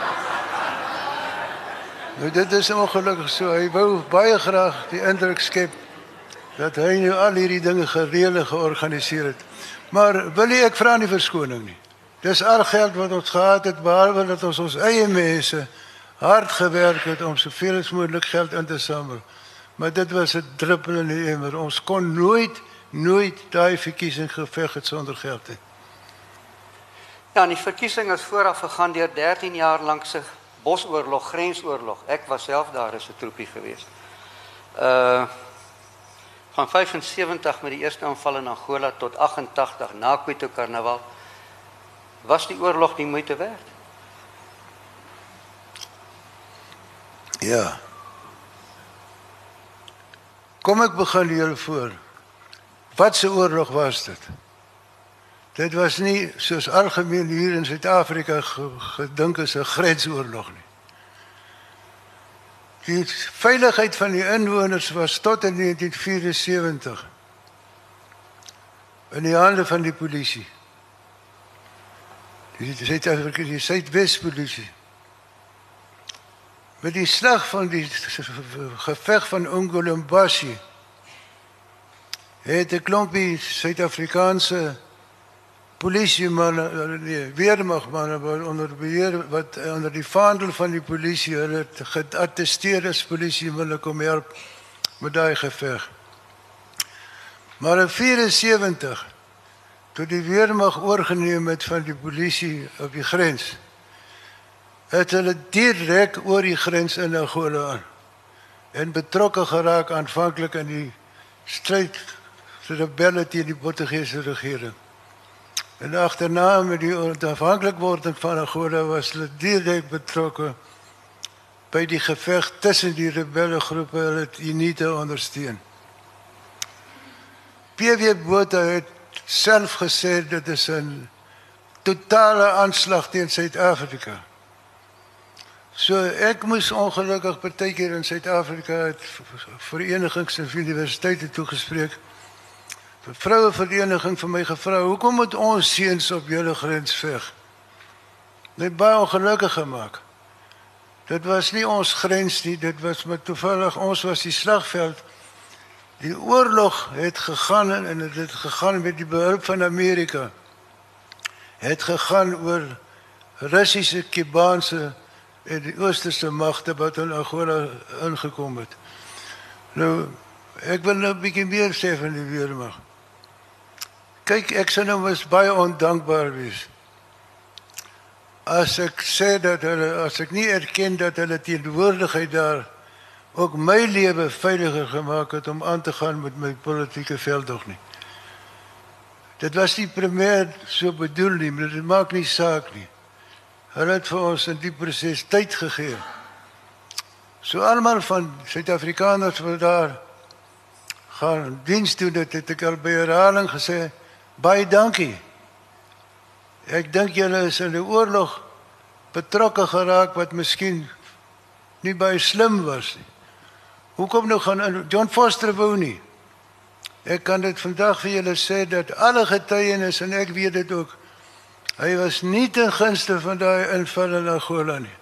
nou dit is ongelukkig so. Hy wou baie graag die indruk skep dat hy nou al hierdie dinge gereël georganiseer het. Maar wil ek vra nie verskoning nie. Dis al geld wat ons gehad het behalwe dat ons ons eie mense hard gewerk het om soveel as moontlik geld in te samel. Maar dit was 'n druppel in die emmer. Ons kon nooit nooit daai verkiesing geveg het sonder geld nie. Ja, die verkiesing is vooraf gegaan deur 13 jaar lank se bosoorlog, grensoorlog. Ek was self daar as 'n troepie gewees. Uh van 75 met die eerste aanval in Angola tot 88 na Kwito Karnaval was die oorlog nie moeite werd? Ja. Kom ek begin hier voor. Wat se oorlog was dit? Dit was nie soos algemeen hier in Suid-Afrika gedink as 'n grensoorlog nie. Die veiligheid van die inwoners was tot in 1974 in die hande van die polisie. Die Suid-Afrika die Suidwespolisie. Met die slag van die geveg van Ongolombashi het 'n klompie Suid-Afrikaanse polisie manne nee, weermagmanne onder beheer wat onder die vaandel van die polisie hulle geattesteer as polisie wil kom help met daai geveg. Maar in 74 toe die weermag oorgeneem het van die polisie op die grens het hulle direk oor die grens in Angola aan en betrokke geraak aanvanklik in die stryd vir rebelle teen die Portugese regering. En agterna met die onafhanklikwording van Angola was hulle direk betrokke by die geveg tussen die rebelle groepe hulle het UNITA ondersteun. PW Botha het self gesê dit is 'n totale aanslag teen Suid-Afrika. So ek moes ongelukkig partykeer in Suid-Afrika het verenigings en universiteite toegespreek. Vroue vereniging vir my gevra, "Hoekom moet ons seuns op julle grens veg?" Net baie ongelukkig gemaak. Dit was nie ons grens nie, dit was met toevallig ons was die slagveld Die oorlog het gegaan en dit het gegaan met die behulp van Amerika. Het gegaan oor Russiese, Kubaanse en die oosterse magte wat in Angola ingekom het. Nou ek wil nou 'n bietjie meer sê van die weermag. Kyk, ek sou nou mos baie ondankbaar wees. As ek sê dat hulle as ek nie erken dat hulle teenwoordigheid daar ook my lewe veiliger gemaak het om aan te gaan met my politieke veldtog nie. Dit was nie primêr so bedoel nie, maar dit maak nie saak nie. Hulle het vir ons in die proses tyd gegee. So almal van Suid-Afrikaners wat daar gaan diens doen, dit het ek al by herhaling gesê, baie dankie. Ek dink julle is in 'n oorlog betrokke geraak wat miskien nie baie slim was nie. Hoekom nou gaan John Foster wou nie? Ek kan dit vandag vir julle sê dat alle getuienis en ek weet dit ook. Hy was nie ten gunste van daai inval in Angola nie.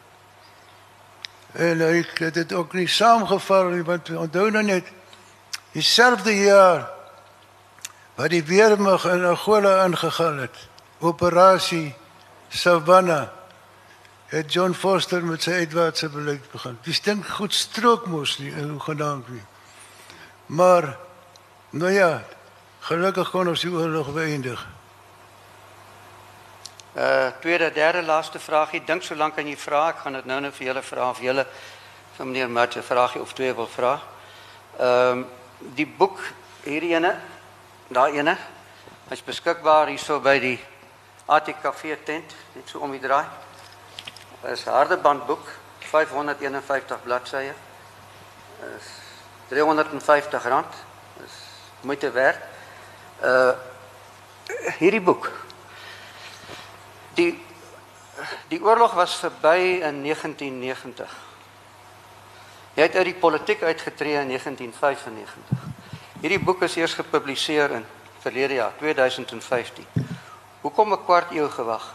En hy het dit ook nie saamgeval nie want onthou nou net dieselfde jaar wat die weermag in Angola ingegaan het. Operasie Savannah het John Foster met sy uitwaartse beleid begin. Dis dink goed strook mos nie in genaamd nie. Maar Nou ja, gelukkig kon ons die oorlog beëindig. Uh tweede, derde laaste vraagie. Dink so lank aan jy vra, ek gaan dit nou net vir julle vra of julle vir meneer Matje vraagie of twee wil vra. Ehm um, die boek hierdie ene, daai ene, is beskikbaar hierso by die ATKV tent, net so om die draai. Is harde bandboek, 551 bladsye. Is 350 rand moeite werd. Uh hierdie boek. Die die oorlog was verby in 1990. Hy het uit die politiek uitgetree in 1995. Hierdie boek is eers gepubliseer in verlede jaar, 2015. Hoekom 'n kwart eeu gewag?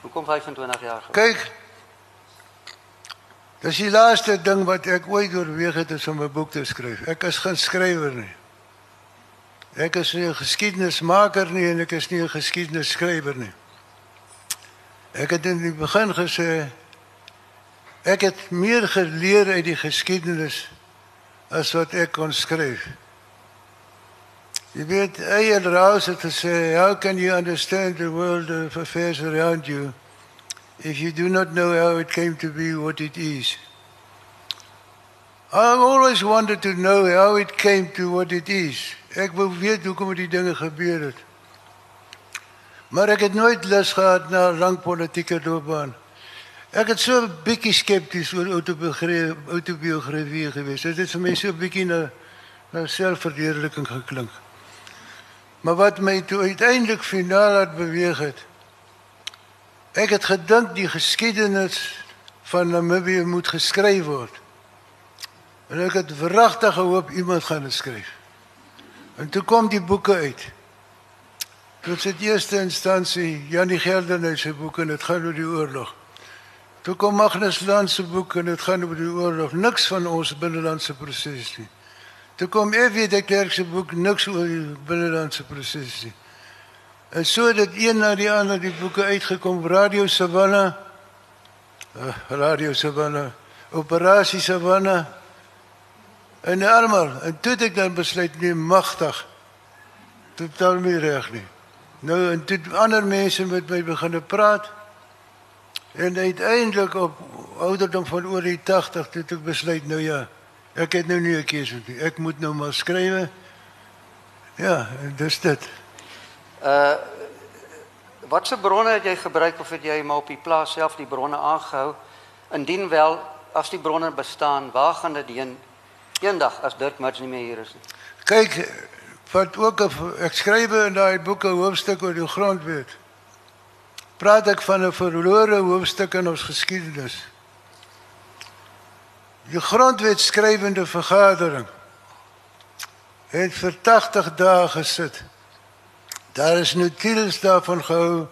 Hoekom 25 jaar gewag? Kyk. Dis die laaste ding wat ek ooit oorweeg het om 'n boek te skryf. Ek is geen skrywer nie. Ek is nie 'n geskiedenismaker nie en ek is nie 'n geskiedenisskrywer nie. Ek het in die begin gesê ek het meer geleer uit die geskiedenis as wat ek kon skryf. Jy weet, Eyal Rouse het gesê, "How can you understand the world of affairs around you if you do not know how it came to be what it is?" I always wanted to know how it came to what it is. Ek wou weet hoekom die dinge gebeur het. Maar ek het nooit lus gehad na 'n lang politieke loopbaan. Ek het so 'n bietjie skepties oor autobiografie autobiografie gewees. Dit het vir my so 'n bietjie na na selfverdediging geklink. Maar wat my toe uiteindelik finaal laat beweeg het. Ek het gedink die geskiedenis van Namibië moet geskryf word. En ek het verragtig gehoop iemand gaan dit skryf. En toe kom die boeke uit. Dit is die eerste instansie Janie Geldenhuys se boek en dit gaan oor die oorlog. Toe kom Magnus Land se boek en dit gaan oor die oorlog. Niks van ons binnelandse proses nie. Toe kom F.W. de Klerk se boek niks oor die binnelandse proses nie. En so het dit een na die ander die boeke uitgekom. Radio Savannah. Uh, Radio Savannah. Operasie Savannah. En almal, en toe ek dan besluit nie magtig. Totaal nie reg nie. Nou en toe ander mense met my begine praat. En uiteindelik op ouderdom van oor die 80 toe ek besluit nou ja, ek het nou nie 'n keuse nie. Ek moet nou maar skryf. Ja, dis dit. Uh watse bronne het jy gebruik of het jy maar op die plaas self die bronne aangehou? Indien wel, as die bronne bestaan, waar gaan dit heen? eendag as Dirk Mats nie meer hier is nie. Kyk, wat ook ek skryf in daai boeke hoofstuk oor die grondwet. Praat ek van 'n verlore hoofstuk in ons geskiedenis. Die grondwet skrywende vergadering het vir 80 dae gesit. Daar is notules daarvan gehou,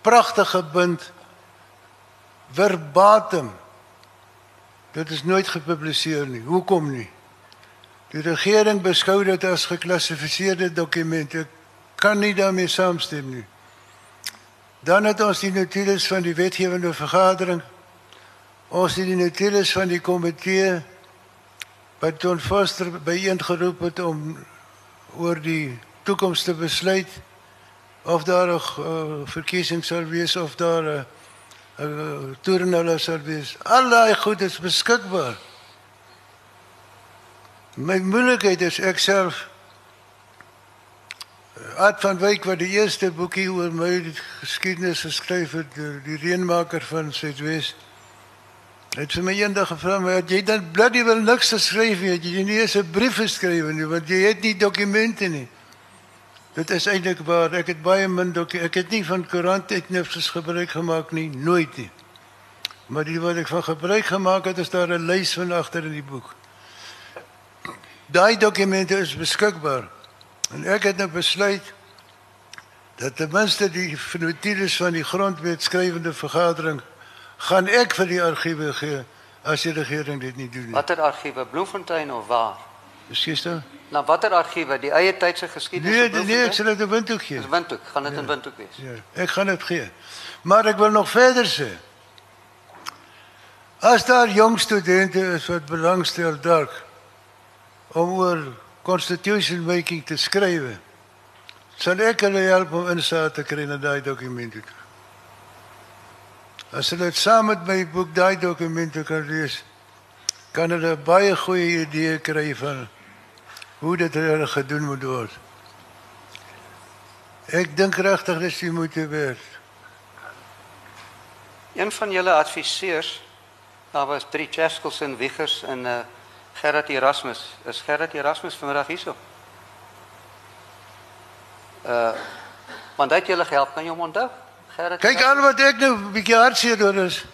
pragtige bind verbatim. Dit is nooit gepubliseer nie. Hoekom nie? Die regering beskou dit as geklassifiseerde dokumente. Kan nie daarmee saamstem nie. Dan het ons die notules van die wetgewende vergadering Ons het die notules van die komitee by Ton Foster byeengeroep het om oor die toekoms te besluit of daar 'n uh, verkiesing sal wees of daar 'n uh, uh, toernooi sal wees. Al daai goed is beskikbaar. My moeilikheid is ek self Art van Wyk wat die eerste boekie oor my geskiedenis geskryf het, die reënmaker van Suidwes. Het vir my eendag gevra, "Maar jy dan bloody wil niks geskryf nie, jy nie eens 'n brief geskryf nie, want jy het nie dokumente nie." Dit is eintlik waar ek het baie min dokie, ek het nie van koerant etnifs gebruik gemaak nie, nooit nie. Maar die wat ek van gebruik gemaak het, is daar 'n lys van agter in die boek. Daai dokumente is beskikbaar. En ek het nou besluit dat ten minste die notules van die grondwetskrywende vergadering gaan ek vir die argiewe gee as die regering dit nie doen nie. Watter argiewe? Bloemfontein of waar? Miskien dan? Na watter argiewe? Die eie tydse geskiedenis Nee, nee, nee, ek sal dit in Windhoek gee. Dis Windhoek, gaan dit in Windhoek wees. Ja, ek gaan dit gee. Maar ek wil nog verder sê. As daar jong studente is wat belangstel dalk om oor constitution making te skryf, sal ek hulle help om insaag te kry in daai dokumente. As hulle dit saam met my boek daai dokumente kan lees, kan hulle baie goeie idee kry van hoe dit hulle gedoen moet word. Ek dink regtig dis die moeite werd. Een van julle adviseurs, daar was drie Cheskels en Wiegers en uh Gerard Erasmus. Is Gerard Erasmus vanmiddag hierso? Uh want hy het julle gehelp, kan jy hom onthou? Kyk aan wat ek nou 'n bietjie hartseer oor is.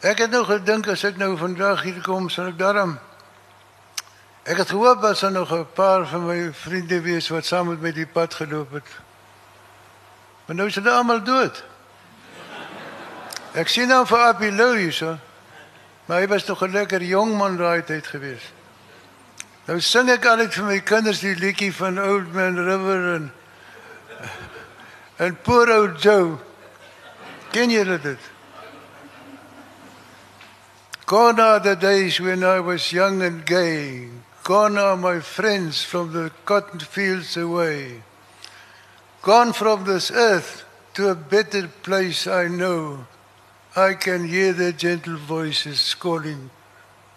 Ek het nou gedink as ek nou vandag hier kom, sal ek daarom Ek het gehoop dat daar nog 'n paar van my vriende wees wat saam met my die pad geloop het. Maar nou is hulle almal dood. Ek sien nou vir Appie Lou hier so. Maar hy was nog 'n lekker jong man daai tyd gewees. Nou sing ek altyd vir my kinders die liedjie van Old Man River en en Poor Old Joe. Ken julle dit? Gone are the days when I was young and gay. Gone are my friends from the cotton fields away. Gone from this earth to a better place I know. I can hear their gentle voices calling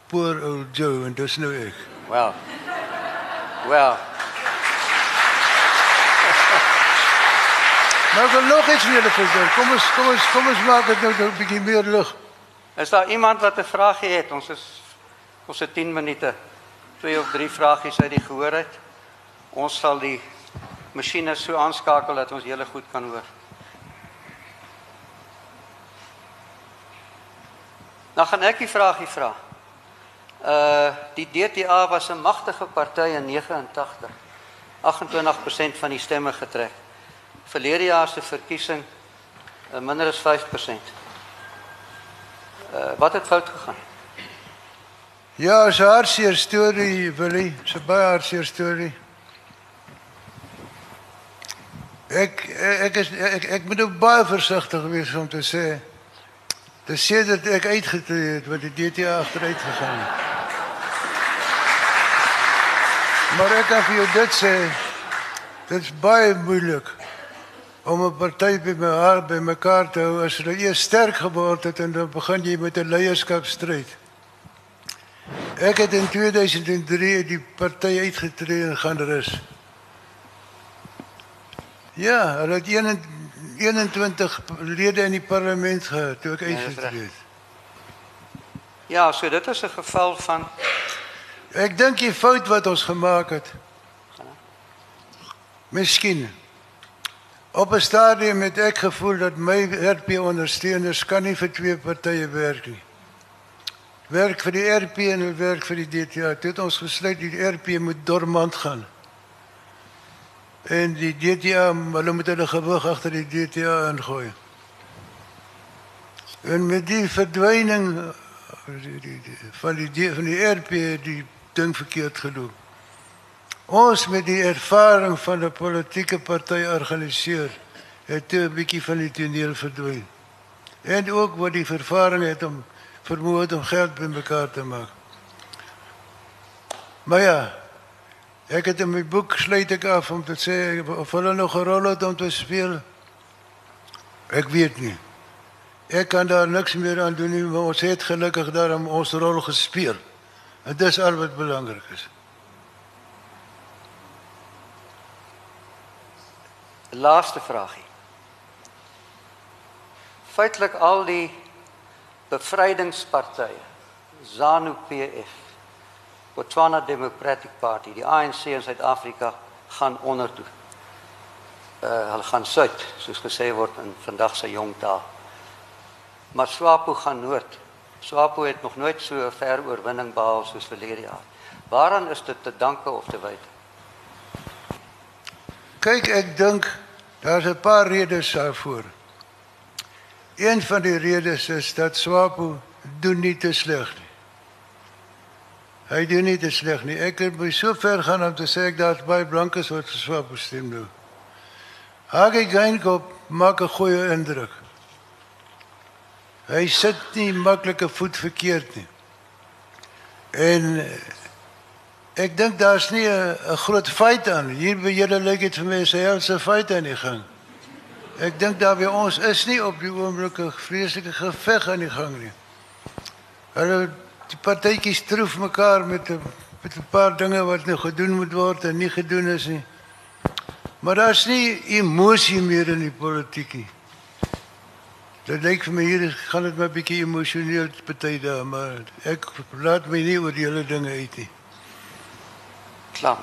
poor old Joe and dis nou ek. Wel. Wel. Maar ek wil nog iets vir julle vertel. Kom ons kom ons kom ons maak dit nou 'n bietjie meer lig. Is daar iemand wat 'n vragie het? Ons is ons het 10 minute. Twee of drie vragies uit die gehoor uit. Ons sal die masjiene so aanskakel dat ons julle goed kan hoor. Dan gaan ek die vragie vra. Uh die DTA was 'n magtige party in 89. 28% van die stemme getrek. Verlede jaar se verkiesing uh, minder as 5%. Uh wat het fout gegaan? Ja, 'n hartseer storie, Willie. 'n baie hartseer storie. Ek ek is ek ek moet ook baie versigtig wees om te sê Dis sê dat ek uitgetree het wat die DTA agteruit gegaan het. Maar ek kan vir jou dit sê, dit is baie moeilik om 'n party by mekaar by mekaar te hou as hulle eers sterk geword het en dan begin jy met 'n leierskapstryd. Ek het in 2003 die party uitgetree en gaan rus. Ja, hulle het 21 lede in die parlement gehad toe ek uitgetree het. Ja, so dit is 'n geval van Ek dink die fout wat ons gemaak het. Miskien. Op 'n stadium het ek gevoel dat my RP ondersteuners kan nie vir twee partye werk nie. Werk vir die RP en werk vir die DTA. Dit het ons besluit die RP moet dormant gaan. En die DTA, hulle moet hulle gewig agter die DTA ingooi. En met die verdwyning die, die, die, van die van RP die ding verkeerd gedoen. Ons met die ervaring van 'n politieke party organiseer het 'n bietjie van die toneel verdwyn. en ook wat die vervaring het om vermoë het om geld bymekaar te maak. Maar ja, ek het in my boek sluit ek af om te sê of hulle nog 'n rol het om te speel. Ek weet nie. Ek kan daar niks meer aan doen nie, maar ons het gelukkig daarom ons rol gespeel. En dis al wat belangrik is. Laaste vragie. Feitelik al die bevrydingspartye, ZANU-PF, Botswana Democratic Party, die ANC in Suid-Afrika gaan onder toe. Uh hulle gaan suid, soos gesê word in vandag se jong taal. Maar SWAPO gaan noord. SWAPO het nog nooit so 'n ver oorwinning behaal soos verlede jaar. Waaraan is dit te danke of te wyte? Kyk, ek dink daar's 'n paar redes daarvoor. Een van die redes is dat SWAPO doen nie te sleg nie. Hy doen nie te sleg nie. Ek het by so ver gaan om te sê ek daar's baie blankes wat vir SWAPO stem nou. Hage Geinkop maak 'n goeie indruk. Hy sit nie maklike voet verkeerd nie. En ek dink daar's nie 'n groot feit aan. Hier by julle lyk dit vir my se feit aan die gang. Ek dink daar by ons is nie op die oomblik 'n vreeslike geveg aan die gang nie. Hulle die partytjies troef mekaar met 'n met 'n paar dinge wat nou gedoen moet word en nie gedoen is nie. Maar daar's nie emosie meer in die politiek nie. Dit lyk vir my hier gaan dit 'n bietjie emosioneel party daar, maar ek laat my nie oor die hele dinge uit nie. Klaar.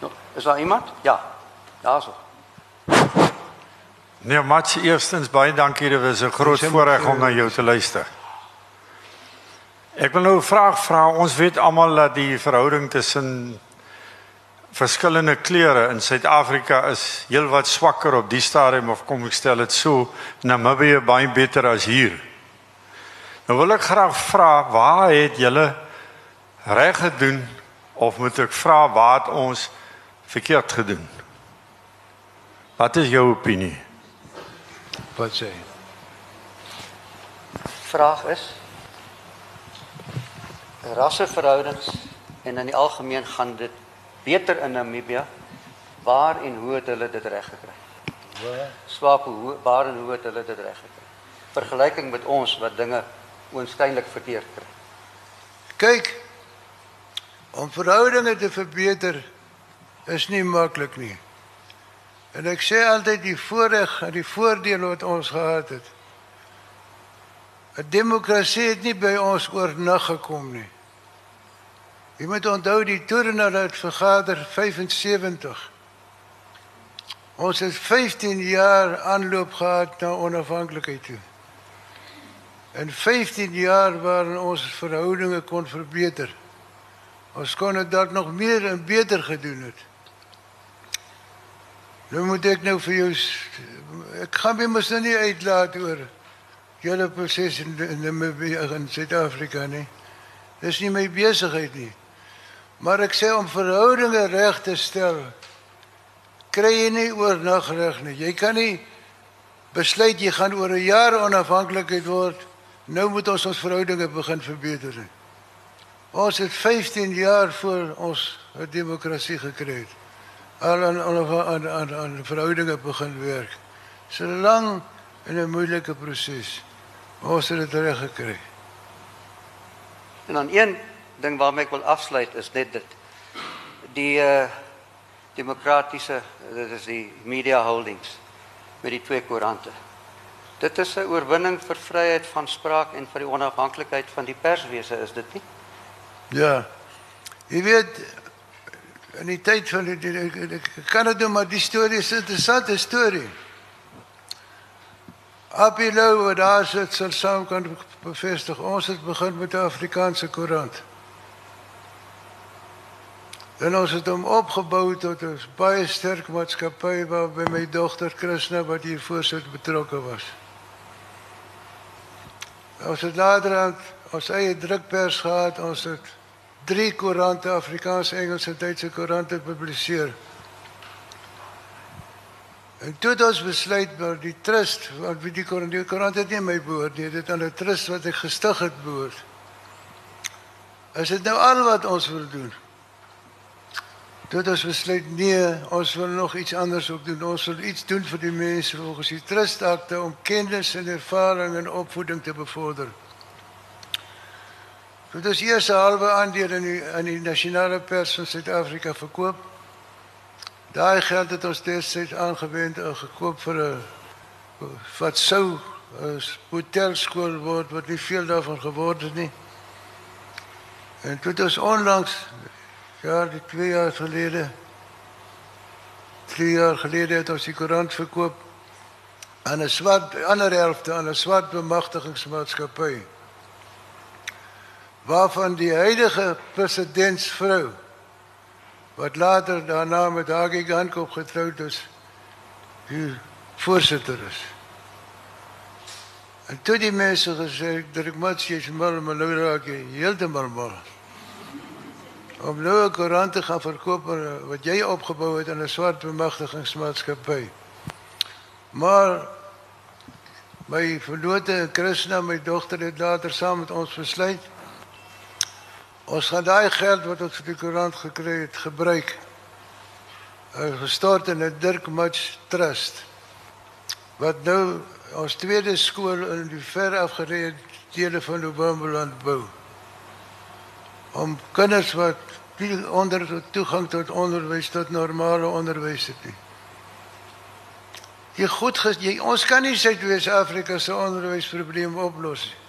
Nou, is daar iemand? Ja. Daarso. Nee, Mats, eerstens baie dankie. Dit was 'n groot voorreg om na jou te luister. Ek wil nou 'n vraag vra. Ons weet almal dat die verhouding tussen verskillende kleure in Suid-Afrika is heelwat swakker op die stadium of kom ek stel dit so, Namibië baie beter as hier. Nou wil ek graag vra, waar het julle reg gedoen of moet ek vra waar het ons verkeerd gedoen? Wat is jou opinie? Wat sê? Vraag is rasseverhoudings en in die algemeen gaan dit beter in Namibië. Waar en hoe het hulle dit reg gekry? Waar? Swapo, hoe waar en hoe het hulle dit reg gekry? Vergelyking met ons wat dinge oënskynlik verkeerd kry. Kyk, om verhoudinge te verbeter is nie maklik nie. En ek sê altyd die voordeel en die voordeel wat ons gehad het. 'n Demokrasie het nie by ons oornag gekom nie. Jy moet onthou die Torenaar het vergader 75. Ons het 15 jaar aanloop gehad na onafhanklikheid toe. En 15 jaar waarin ons verhoudinge kon verbeter. Ons kon dit dalk nog meer en beter gedoen het. Nou moet ek nou vir jou ek gaan my mos nou nie uitlaat oor julle proses in in en Suid-Afrika nie. Dis nie my besigheid nie. Maar ek sê om verhoudinge reg te stel kry jy nie oornag reg nie. Jy kan nie besluit jy gaan oor 'n jaar onafhanklikheid word. Nou moet ons ons verhoudinge begin verbeter. Nie. Ons het 15 jaar voor ons 'n demokrasie gekry het. Al aan aan aan aan verhoudinge begin werk. So lank en 'n moeilike proses. Ons het dit reg gekry. En dan een ding waarmee ek wil afsluit is net dit. Die uh demokratiese dit is die media holdings met die twee koerante. Dit is 'n oorwinning vir vryheid van spraak en vir die onafhanklikheid van die perswese is dit nie? Ja. Jy weet in die tyd van die kan dit nou maar die storie is 'n interessante storie. Apilo wat daar sit sal saam kan bevestig. Ons het begin met 'n Afrikaanse koerant. En ons het hom opgebou tot 'n baie sterk maatskappy by my dogter Krishna wat hier voorsit betrokke was. Ons het later aan ons eie drukpers gehad. Ons het drie koerante Afrikaans, Engels en Duitse koerante gepubliseer. En toe het ons besluit maar die trust wat wie die koran die koran het nie my behoort nie, dit aan 'n trust wat ek gestig het behoort. Is dit nou al wat ons wil doen? Toe het ons besluit nee, ons wil nog iets anders ook doen. Ons wil iets doen vir die mense volgens die trustakte om kennis en ervaring en opvoeding te bevorder. Dit is eers 'n halwe aandeel in die in die nasionale pers van Suid-Afrika verkoop. Daai geld het ons destyds aangewend en gekoop vir 'n wat sou 'n hotelskool word wat nie veel daarvan geword het nie. En dit is onlangs ja, die 2 jaar gelede 3 jaar gelede het ons die koerant verkoop aan 'n swart ander helfte aan 'n swart bemagtigingsmaatskappy waarvan die huidige presidentsvrou wat later daarna met Hagi Gandhi getroud is die voorsitter is. En toe die mense gesê Dirk Matsie is mal maar nou raak hy heeltemal mal. Om nou 'n koerant te gaan verkoop wat jy opgebou het in 'n swart bemagtigingsmaatskappy. Maar my verloote Krishna, my dogter het later saam met ons besluit Ons gaan daai geld wat ons vir die koerant gekry het gebruik. Uh, gestort in 'n Dirk Much Trust. Wat nou ons tweede skool in die ver afgeleë dele van Lobambeland bou. Om kinders wat nie onder toegang tot onderwys tot normale onderwys het nie. Jy goed jy ons kan nie Suid-Afrika se onderwysprobleem oplos nie.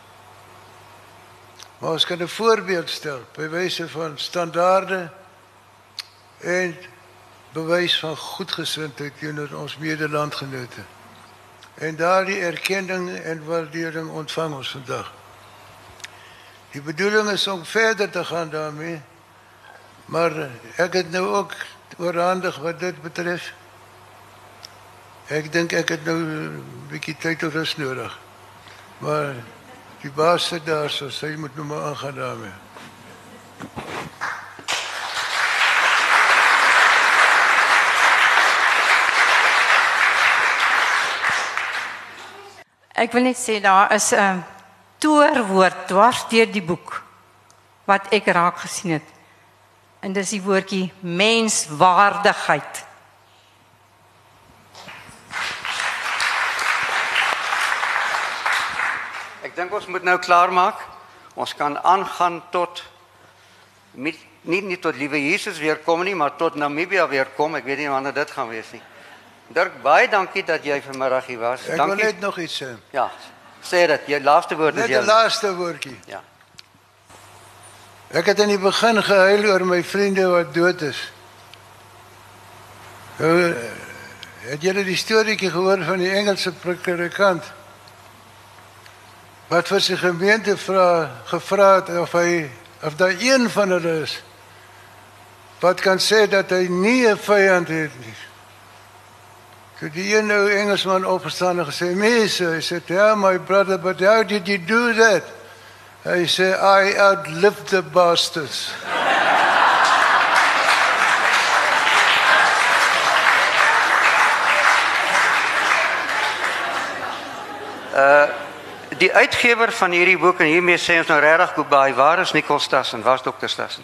Maar ons kan 'n voorbeeld stel by wyse van standaarde en bewys van goedgesindheid teenoor ons medelandgenote. En daardie erkenning en waardering ontvang ons vandag. Die bedoeling is om verder te gaan daarmee. Maar ek het nou ook oorhandig wat dit betref. Ek dink ek het nou 'n bietjie tyd tot rus nodig. Maar Die baas sit daar so, sy moet nou maar aangaan daarmee. Ek wil net sê daar is 'n toorwoord dwars deur die boek wat ek raak gesien het. En dis die woordjie menswaardigheid. Ek dink ons moet nou klaar maak. Ons kan aangaan tot met, nie nie tot liewe Jesus weer kom nie, maar tot Namibia weer kom. Ek weet nie wanneer dit gaan wees nie. Dirk, baie dankie dat jy vanmiddag hier was. Ek dankie. wil net nog iets sê. Ja. Sê dit, jou laaste woord Net is jou. die laaste woordjie. Ja. Ek het in die begin gehuil oor my vriende wat dood is. Nou, het julle die storieetjie gehoor van die Engelse predikant? Wat vir sy gemeente vra gevra het of hy of daar een van hulle is wat kan sê dat hy nie 'n vyand het nie. So die een nou Engelsman opgestaan en gesê, "Mense, hy sê, "Yeah, my brother, but how did you do that?" Hy sê, "I outlived the bastards." die uitgewer van hierdie boek en hiermee sê ons nou regtig goodbye. Waar is Nicole Stassen? Waar's dokter Stassen?